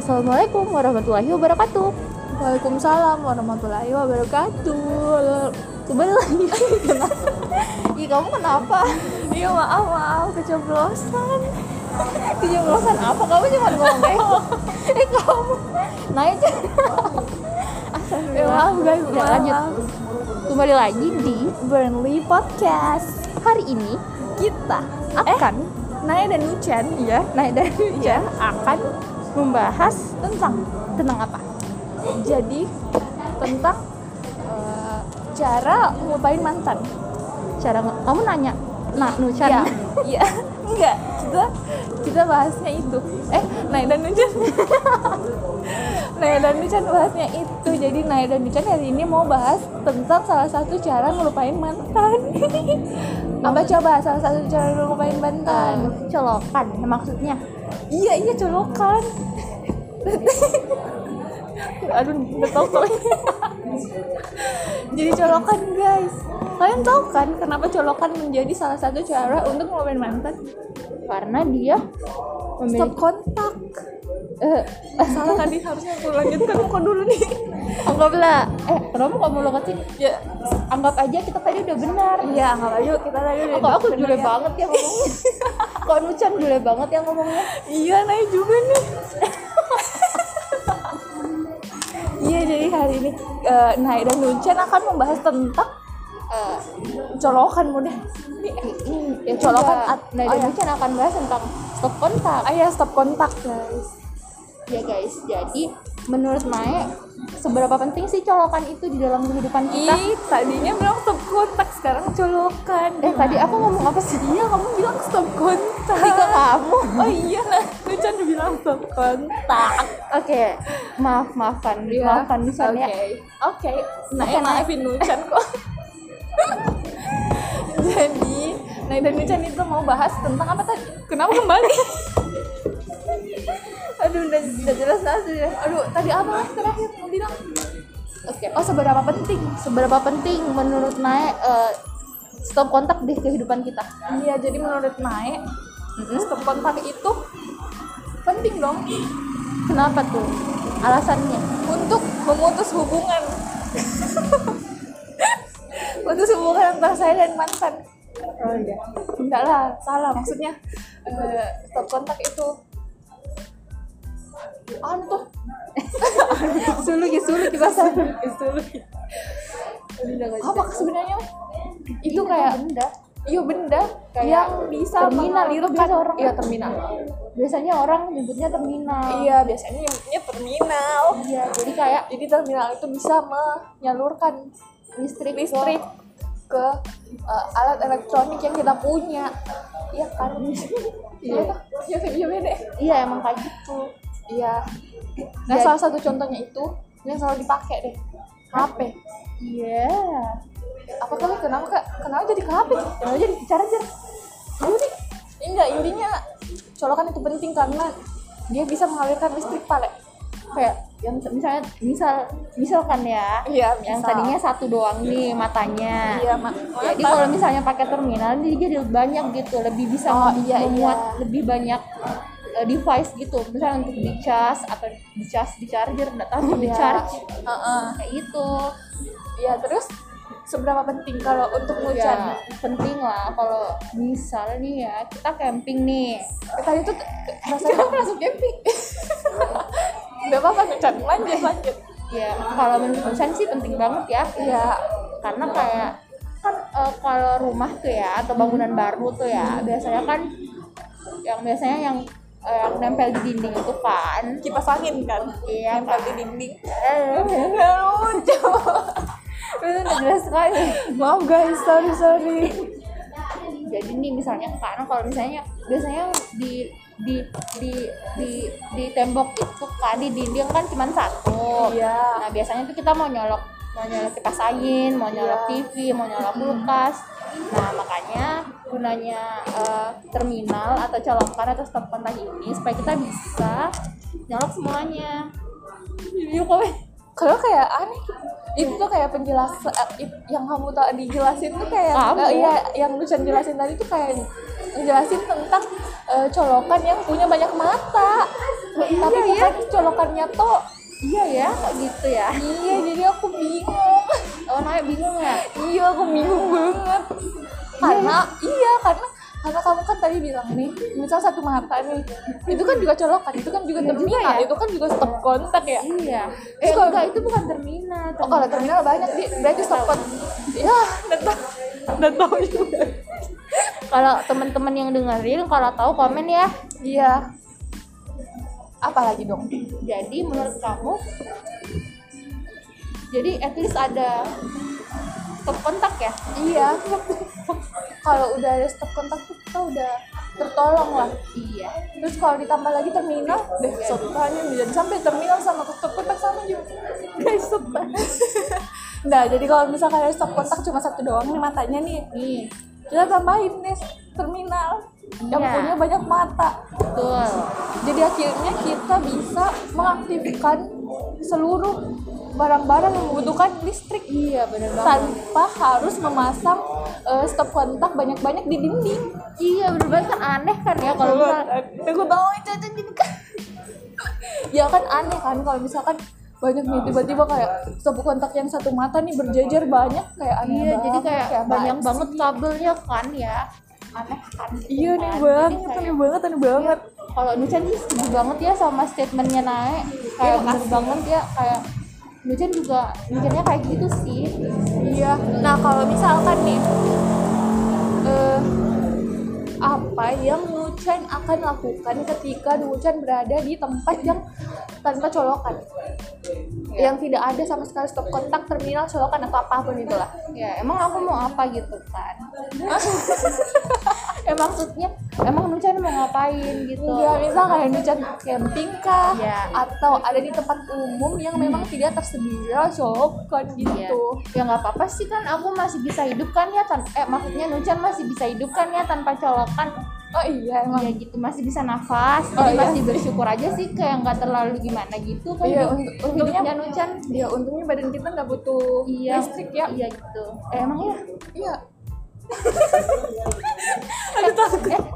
Assalamualaikum warahmatullahi wabarakatuh. Waalaikumsalam warahmatullahi wabarakatuh. Kembali lagi. Ih, kamu kenapa? Iya maaf maaf kecoblosan. Kejeblosan apa? Kamu cuma ngomong. eh, kamu naik Ya maaf guys. Udah lanjut. Kembali lagi di Burnley Podcast. hari ini Kita akan Naya dan Nuchan ya. naik dari Iya. hujan akan membahas Tentang tentang apa? jadi tentang eh, cara ngelupain mantan. Cara kamu nanya, nah Nuchan. Iya. Enggak. Kita kita bahasnya itu. Eh, Naya dan Nuchan. Naya dan Nuchan bahasnya itu. Jadi Naya dan Nuchan hari ini mau bahas tentang salah satu cara ngelupain mantan. Apa coba salah satu cara ngelupain mantan? Eh, colokan maksudnya. Iya, iya colokan. Aduh, udah tau. Jadi colokan guys. Kalian tahu kan kenapa colokan menjadi salah satu cara untuk ngelupain mantan? Karena dia Stop memiliki kontak. eh, salah tadi harusnya aku lanjutkan kok dulu nih. anggaplah eh kenapa kamu lo sih? Ya, Anggap aja kita tadi udah benar. iya nggak aja kita tadi udah Kok aku jule ya. banget ya ngomongnya. Kok Nuchan jule banget ya ngomongnya. Iya, naik juga nih. Iya, jadi hari ini eh, Naik dan Nuncen akan membahas tentang Eh, colokan mudah. Ini, Hmm, ya Colokan colokan at- nah oh dan ya. Nuchan akan bahas tentang stop kontak Ah ya, stop kontak guys. ya guys jadi menurut Mae seberapa penting sih colokan itu di dalam kehidupan kita Ih, tadinya bilang stop kontak, sekarang colokan. eh tadi aku ngomong apa sih Iya, kamu bilang stop kontak. Tiga kamu Oh iya, nah, Nucen bilang stop kontak. oke maaf maafkan Iya. maafkan Nuchan Oke. ya Oke. Nah, Oke, ya Nay. maafin Nuchan kok. Jadi, Nay dan Nuchan itu mau bahas tentang apa tadi? Kenapa kembali? aduh udah, udah jelas nasi ya Aduh, tadi apa mas terakhir mau bilang? oke Oh, seberapa penting? seberapa penting menurut Mae eh, stop kontak di kehidupan kita Iya, jadi menurut Nay, stop kontak itu penting dong kenapa tuh alasannya untuk memutus hubungan. Putus hubungan antara saya dan mantan. oh iya. Enggak lah, salah maksudnya. Eh, stop kontak itu. Antuh. Sulu ya sulu kita satu apa sebenarnya itu kayak benda. Iya benda Kayak yang bisa terminal itu biasa orang. Iya terminal. Biasanya orang nyebutnya terminal. Iya biasanya nyebutnya terminal. Iya jadi kayak jadi terminal itu bisa menyalurkan listrik listrik ke eh, alat elektronik yang kita punya. Iya kan? Iya. iya iya iya beda iya. Emang kayak gitu. Iya. Nah Jadi- salah satu contohnya itu yang selalu dipakai deh HP iya. Apa kali kenapa kak kenapa jadi ke HP kenapa jadi ke charger nih. Enggak intinya colokan itu penting karena dia bisa mengalirkan listrik pale kayak yang misalnya misal misalkan ya iya yang tadinya satu doang nih matanya. Iya mak jadi kalau misalnya pakai terminal dia jadi banyak gitu lebih bisa Oh, mem- iya, memuat iya. lebih banyak eh, device gitu. Misalnya untuk di charge atau di charge di charger nggak tahu di Iya. charge. Heeh. kayak gitu. Iya terus seberapa penting kalau untuk ya hujan penting lah kalau misal nih ya kita camping nih. Tadi tuh rasanya langsung camping nggak apa-apa hujan lanjut lanjut. Ya kalau menurut Nusan sih penting banget ya. Iya. Karena kayak kan eh, kalau rumah tuh ya atau bangunan baru tuh ya biasanya kan yang biasanya yang eh, yang nempel di dinding itu kan. Kipas angin kan? Iya nempel di dinding. Eh, lucu itu udah jelas sekali. Maaf guys. Sorry sorry. Jadi nih misalnya kan kalau misalnya biasanya di di di di di tembok itu kan di dinding kan cuma satu. Iya. Nah biasanya tuh kita mau nyolok mau nyolok kipas angin mau nyolok Iya. TV mau nyolok kulkas. Nah makanya gunanya eh, terminal atau colokan atau stop kontak ini supaya kita bisa nyolok semuanya. Iya kok kalau kayak aneh itu tuh kayak penjelasan eh, yang kamu tak dijelasin tuh kayak Kamu? eh, iya yang Lucian jelasin tadi tuh kayak ngejelasin tentang eh, colokan yang punya banyak mata. Tapi iya, bukan colokannya toh iya ya kok gitu ya. Iya jadi aku bingung. Oh Naya bingung ya? Iya aku bingung banget. Karena iya karena karena kamu kan tadi bilang nih misal satu mata nih itu kan juga colokan itu kan juga terminal ya. itu kan juga stop kontak ya. Iya. Terus eh kalau- enggak itu bukan terminal oh kalau terminal. banyak di berarti stop kontak ya udah tahu. Udah tahu juga kalau teman-teman yang dengerin kalau tahu komen ya. Iya. Apalagi dong? Jadi menurut kamu? Jadi at least ada stop kontak ya? Iya. Kalau udah ada stop kontak tuh kita udah tertolong lah. Iya. Terus kalau ditambah lagi terminal deh sotonya dan sampai terminal sama stop kontak sama juga. Guys stop nah jadi kalau misalkan ada stop kontak cuma satu doang nih matanya nih. Nih kita tambahin deh terminal. Yang Iya. punya banyak mata. Betul. Jadi akhirnya kita bisa mengaktifkan seluruh barang-barang yang membutuhkan listrik. Iya bener banget. Tanpa harus memasang eh, stop kontak banyak-banyak di dinding. Iya bener banget. Kan aneh kan ya kalau misal aku tahu itu aja gitu kan ya kan aneh kan kalau misalkan banyak nih tiba-tiba kayak stop kontak yang satu mata nih berjejer banyak kayak aneh iya jadi banget, kayak apaan banyak sih? banget kabelnya kan ya aneh kan gitu iya nih kan. banget Jadi kayak- aneh banget aneh banget kalau Nucan sih setuju banget ya sama statementnya Nae kayak bener banget ya kayak Nucan juga mikirnya kayak gitu sih Iya. Nah kalau misalkan nih, eh, apa yang Nucan akan lakukan ketika Nucan berada di tempat yang tanpa colokan, yang tidak ada sama sekali stop kontak, terminal, colokan atau apa pun itulah. ya emang aku mau apa gitu kan eh maksudnya emang Nucan mau ngapain gitu Ya misal kayak Nucan camping kah, Iya. atau ada di tempat umum yang memang tidak tersedia colokan Iya. gitu. ya nggak apa-apa sih kan aku masih bisa hidup kan ya tan eh maksudnya Nucan masih bisa hidup kan ya tanpa colokan Oh iya emang. ya gitu masih bisa nafas Oh, jadi iya. masih bersyukur aja sih kayak nggak terlalu gimana gitu kan Iya, hidup- unt- untungnya hidupnya Nucan Ya untungnya badan kita nggak butuh iya listrik ya. iya gitu eh, emang ya Iya. eh,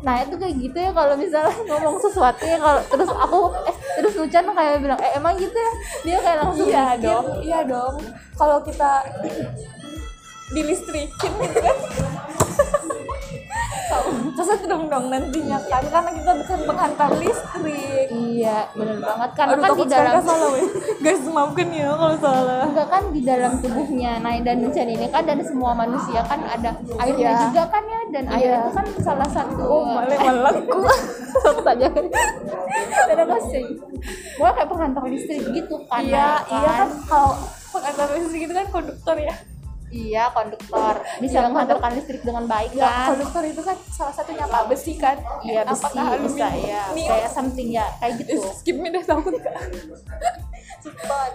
nah itu kayak gitu ya kalau misalnya ngomong sesuatu ya kalau terus aku eh terus Nucan kayak bilang eh emang gitu ya dia kayak langsung Iya dong, iya dong. Kalau kita dilistrikin gitu kan. Kesat dong dong nantinya kan karena kita bukan penghantar listrik. iya bener banget karena Aduh kan di dalam salah weh. Guys maafkan ya kalau salah. enggak kan di dalam tubuhnya Nai dan Nucan ini kan dan semua manusia kan ada airnya Iya. juga kan ya dan air Iya. itu kan salah satu Oh malah malangku. Satu aja kan terima kasih gua kayak penghantar listrik gitu kan Iya Nai, iya kan kalau penghantar listrik itu kan konduktor ya. Iya konduktor bisa Iya, menghantarkan listrik dengan baik Ya kan konduktor itu kan salah satunya apa besi kan? iya besi Apakah bisa ya kayak something ya kayak gitu skip me deh takut kak.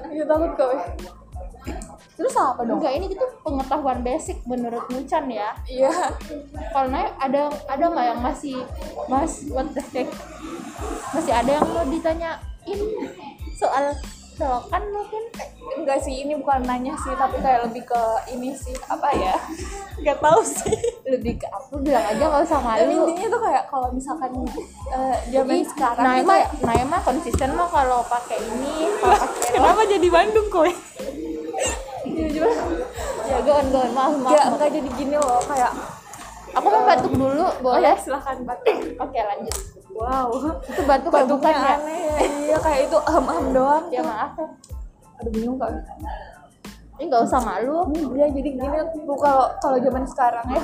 Iya takut kak. weh. Terus apa dong? enggak ini gitu pengetahuan basic menurut Nucan ya Iya. kalau Nai ada ada nggak yang masih mas what the heck masih ada yang mau ditanyain soal selokan mungkin enggak sih ini bukan nanya sih tapi kayak lebih ke ini sih apa ya nggak tahu sih lebih ke apa bilang aja nggak usah dan malu intinya tuh kayak kalau misalkan eh, zaman sekarang Nah, emang, kayak nah emang konsisten mah kalau pakai ini, kalau pakai kenapa jadi Bandung kowe ya gon gon maaf maaf. maaf. enggak jadi gini loh kayak Aku mau batuk dulu, oh ya boleh? silahkan batuk Oke lanjut. Wow. Itu batuk ya, bukan ya? aneh. Ya iya kayak itu ahem doang. Ya maaf. Ya. aduh bingung kak Ini nggak usah malu. ya jadi gini tuh kalau kalau zaman sekarang ya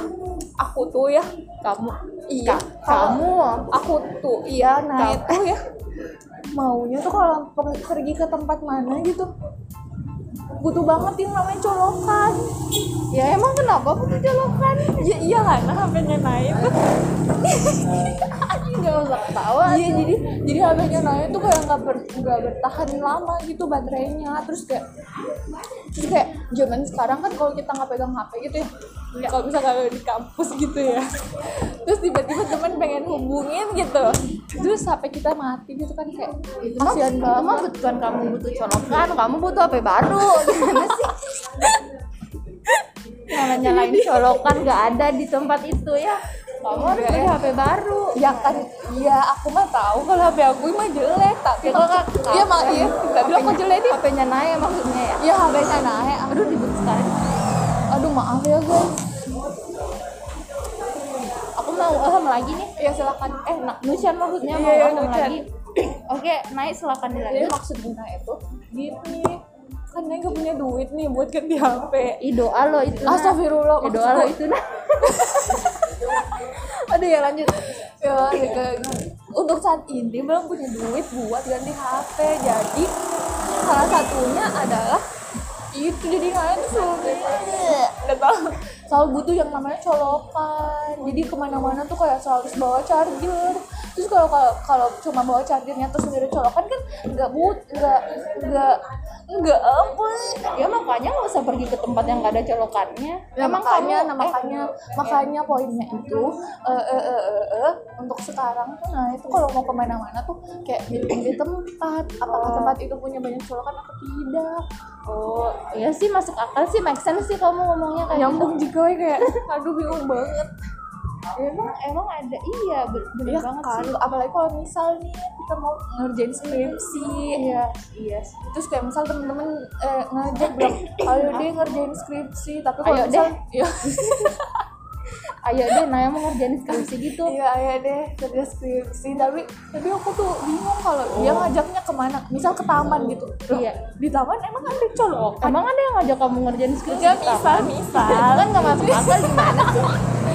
aku tuh ya. Kamu, iya. Ka- kamu, aku tuh iya nah itu ya. Maunya tuh kalau pe- pergi ke tempat mana gitu. Butuh banget yang namanya colokan. Ya emang kenapa butuh jolokan? ya iya kan HP-nya naik Nggak usah ketawa. iya jadi jadi HP-nya naik tuh kayak nggak ber, nggak bertahan lama gitu baterainya terus kayak terus kayak zaman sekarang kan kalau kita nggak pegang HP gitu ya kalau misalnya di kampus gitu ya terus tiba-tiba teman pengen hubungin gitu terus HP kita mati gitu kan kayak kasihan banget bukan kamu butuh colokan, kamu butuh HP baru. Gimana sih? Nyala nyalain colokan nggak ada di tempat itu ya. Kamu harus beli ya. HP baru. Ya kan iya aku mah tahu kalau HP aku mah jelek tapi Ya, kok maksud- kak- iya mak iya. Nggak bilang kok jelek nih. HP-nya naik maksudnya ya? Ya HP-nya naik. Aduh ribut sekali. Aduh maaf ya guys aku mau ilham lagi nih. Ya silakan. Eh nak Nusyan maksudnya Iya, mau iya, ilham Nusyan. lagi. Oke naik silakan dilanjut maksudnya itu? Gini kan Neng gak punya duit nih buat ganti HP Ih doa lo itu nah. Astagfirullah Eh, doa lo itu nah aduh ya lanjut. Ya untuk saat ini belum punya duit buat ganti HP jadi salah satunya adalah itu jadi tuh selalu nggak butuh yang namanya colokan. Jadi ke mana-mana tuh kayak selalu harus bawa charger. Terus kalau kalau kalau cuma bawa chargernya terus sendiri colokan kan nggak but nggak nggak nggak apa ya makanya nggak usah pergi ke tempat yang nggak ada colokannya Ya, makanya, kamu- nah, eh, makanya, makanya poinnya itu eh eh eh eh, eh, untuk sekarang tuh, nah itu kalau mau ke mana-mana tuh kayak milih tempat, apakah Oh. tempat itu punya banyak colokan atau tidak? oh iya sih masuk akal sih make sense sih kamu ngomongnya kayak gitu. Nyambung juga ya kayak, aduh bingung banget. Emang emang ada iya be- bener Iya banget kan, sih apalagi kalau misal nih kita mau ngerjain skripsi, iya iya terus kayak misal temen-temen eh, ngajak bilang, ayo deh ngerjain skripsi, tapi kalau Ayo misal, deh. iya, ayo deh Naya mau ngerjain skripsi gitu Iya, iya deh kerja skripsi. Tapi tapi aku tuh bingung kalau dia ngajaknya ke mana. Misal ke taman gitu. Loh, Iya. Di taman emang ada colokan. emang ada yang ngajak kamu ngerjain skripsi Ya, misal, misal. kan nggak masuk akal gimana sih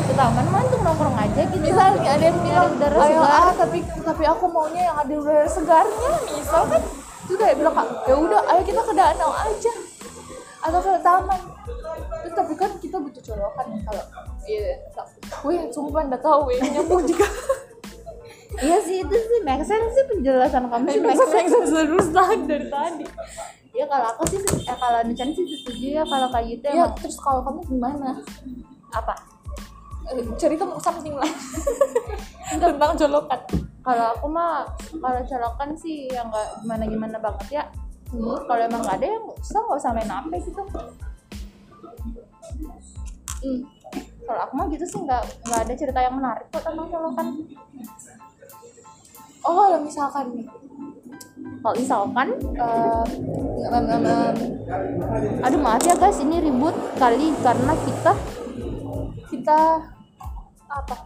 ke taman mah untuk nongkrong aja gitu Misal nih ada yang bilang, udara ayo segar." ah, tapi tapi aku maunya yang ada udara segarnya. Misal kan itu kayak bilang "Kak, ya udah ayo kita ke danau aja atau ke taman. Terus tapi kan kita butuh colokan nih kalau iya. Wih, sumpah nggak tahu wih nyambung juga. iya sih itu sih make sense sih penjelasan kamu sih make sense terus tahan dari tadi. ya kalau aku sih eh, kalau Nican sih setuju ya kalau kayak gitu Ya, emang terus kalau kamu gimana? apa cerita mau something lah. Tentang colokan kalau aku mah kalau colokan sih yang nggak gimana gimana banget ya. Hmm, kalau emang nggak ada yang nggak usah nggak usah main HP gitu. Hmm, kalau aku mah gitu sih nggak nggak ada cerita yang menarik kok tentang colokan oh kalau misalkan nih. Kalau misalkan eh, em, em, em, aduh maaf ya guys ini ribut kali karena kita kita apa?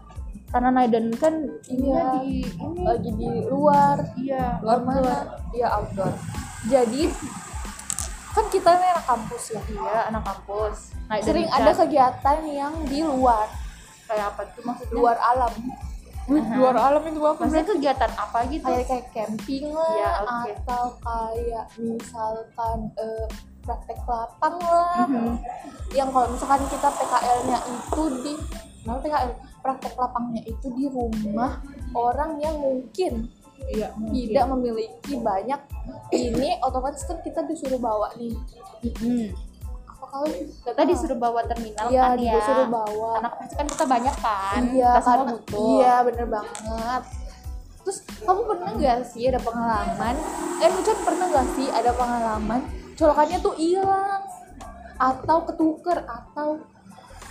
Karena Naiden kan Iya. ininya di ini lagi di luar. Iya. Luar mana? iya outdoor. Jadi kan kita ini anak kampus ya? Iya anak kampus. Naiden sering kan ada kegiatan yang di luar. Kayak apa tuh maksudnya? Luar alam. Wih, Aha. luar alam itu apa maksudnya kegiatan apa gitu? Kayak kayak camping lah Iya, oke. atau kayak misalkan eh, praktek lapang lah. Mhm. yang kalau misalkan kita PKL-nya itu di nah PKL praktek lapangnya itu di rumah orang yang mungkin iya tidak memiliki banyak. Ini otomatis kan kita disuruh bawa nih. Mhm. apa kali? Kita disuruh bawa terminal iya kan ya. disuruh bawa. Karena pasti kan kita banyak kan. Iya kita semua karena butuh. Iya bener banget. Terus kamu pernah nggak sih ada pengalaman? Eh Nucan pernah nggak sih ada pengalaman? Colokannya tuh hilang atau ketuker atau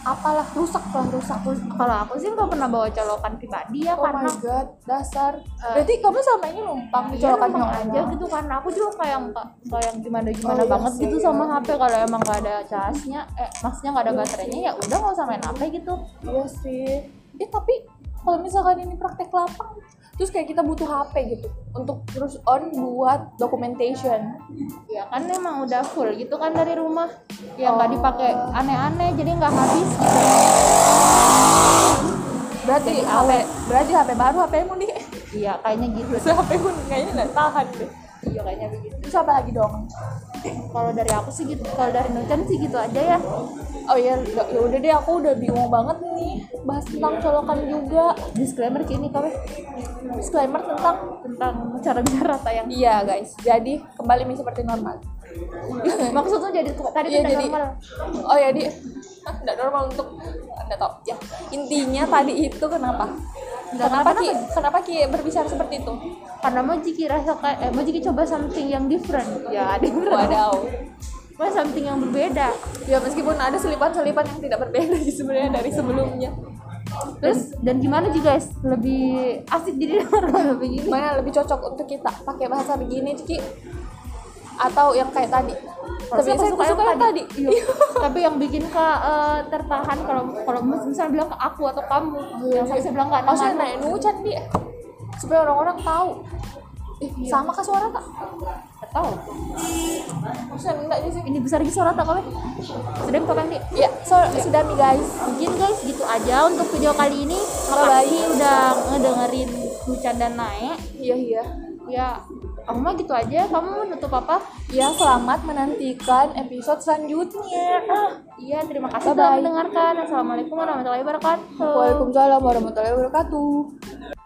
apalah rusak lah rusak kalau aku sih nggak pernah bawa colokan pribadi ya oh karena my god dasar. Eh, berarti kamu selama ini numpang di Iya colokan yang aja gitu kan aku juga kayak nggak kayak yang gimana gimana Oh, iya banget sih, gitu iya. sama HP kalau emang nggak ada casnya eh maksudnya nggak ada baterainya ya udah nggak usah main HP gitu. Iya sih. Eh tapi kalau misalkan ini praktek lapang terus kayak kita butuh HP gitu untuk terus on buat documentation. Ya kan emang udah full gitu kan dari rumah. Ya nggak Oh. dipakai aneh-aneh jadi nggak habis gitu. Berarti Jadi HP berarti HP baru HP mu nih. Iya kayaknya gitu. HP ku kayaknya nggak tahan deh iya kayaknya begitu. Terus apa lagi dong? Kalau dari aku sih gitu kalau dari Nucan sih gitu aja ya. Oh ya ya udah deh aku udah bingung banget nih bahas tentang colokan juga. Disclaimer ini kau disclaimer tentang tentang cara bicara tayang iya guys. Jadi kembali seperti normal. Maksudnya jadi tadi tidak jadi- normal. Oh ya di. Nggak normal untuk anda tahu. Ya intinya tadi itu kenapa Nggak kenapa ki? Kenapa ki berbicara seperti itu? Karena mau jiki rasa kayak eh, mau jiki coba something yang different. Ya different. Wadaw. Mau something yang berbeda. Ya meskipun ada selipan-selipan yang tidak berbeda sih sebenarnya dari sebelumnya. Terus dan gimana sih guys? Lebih asik jadi begini. Mana lebih cocok untuk kita pakai bahasa begini Ciki atau yang kayak tadi. Tapi saya suka suka yang tadi. Iya. tapi yang bikin kak eh, tertahan kalau kalau misalnya bilang ke aku atau kamu yang saya bilang nggak maksudnya naik nucan dia supaya orang-orang tahu. Eh, sama kah suara tak tahu. Maksudnya enggak sih ini besar lagi suara tak kau sudah kapan nih ya so, sudah nih guys. Mungkin guys gitu aja untuk video kali ini. Bye-bye. makasih udah ngedengerin Lucan dan Naik. Iya iya. Ya kamu mah gitu aja. Kamu mau nutup apa? Ya selamat menantikan episode selanjutnya. Ah. iya terima kasih telah mendengarkan. Assalamualaikum warahmatullahi wabarakatuh. Waalaikumsalam warahmatullahi wabarakatuh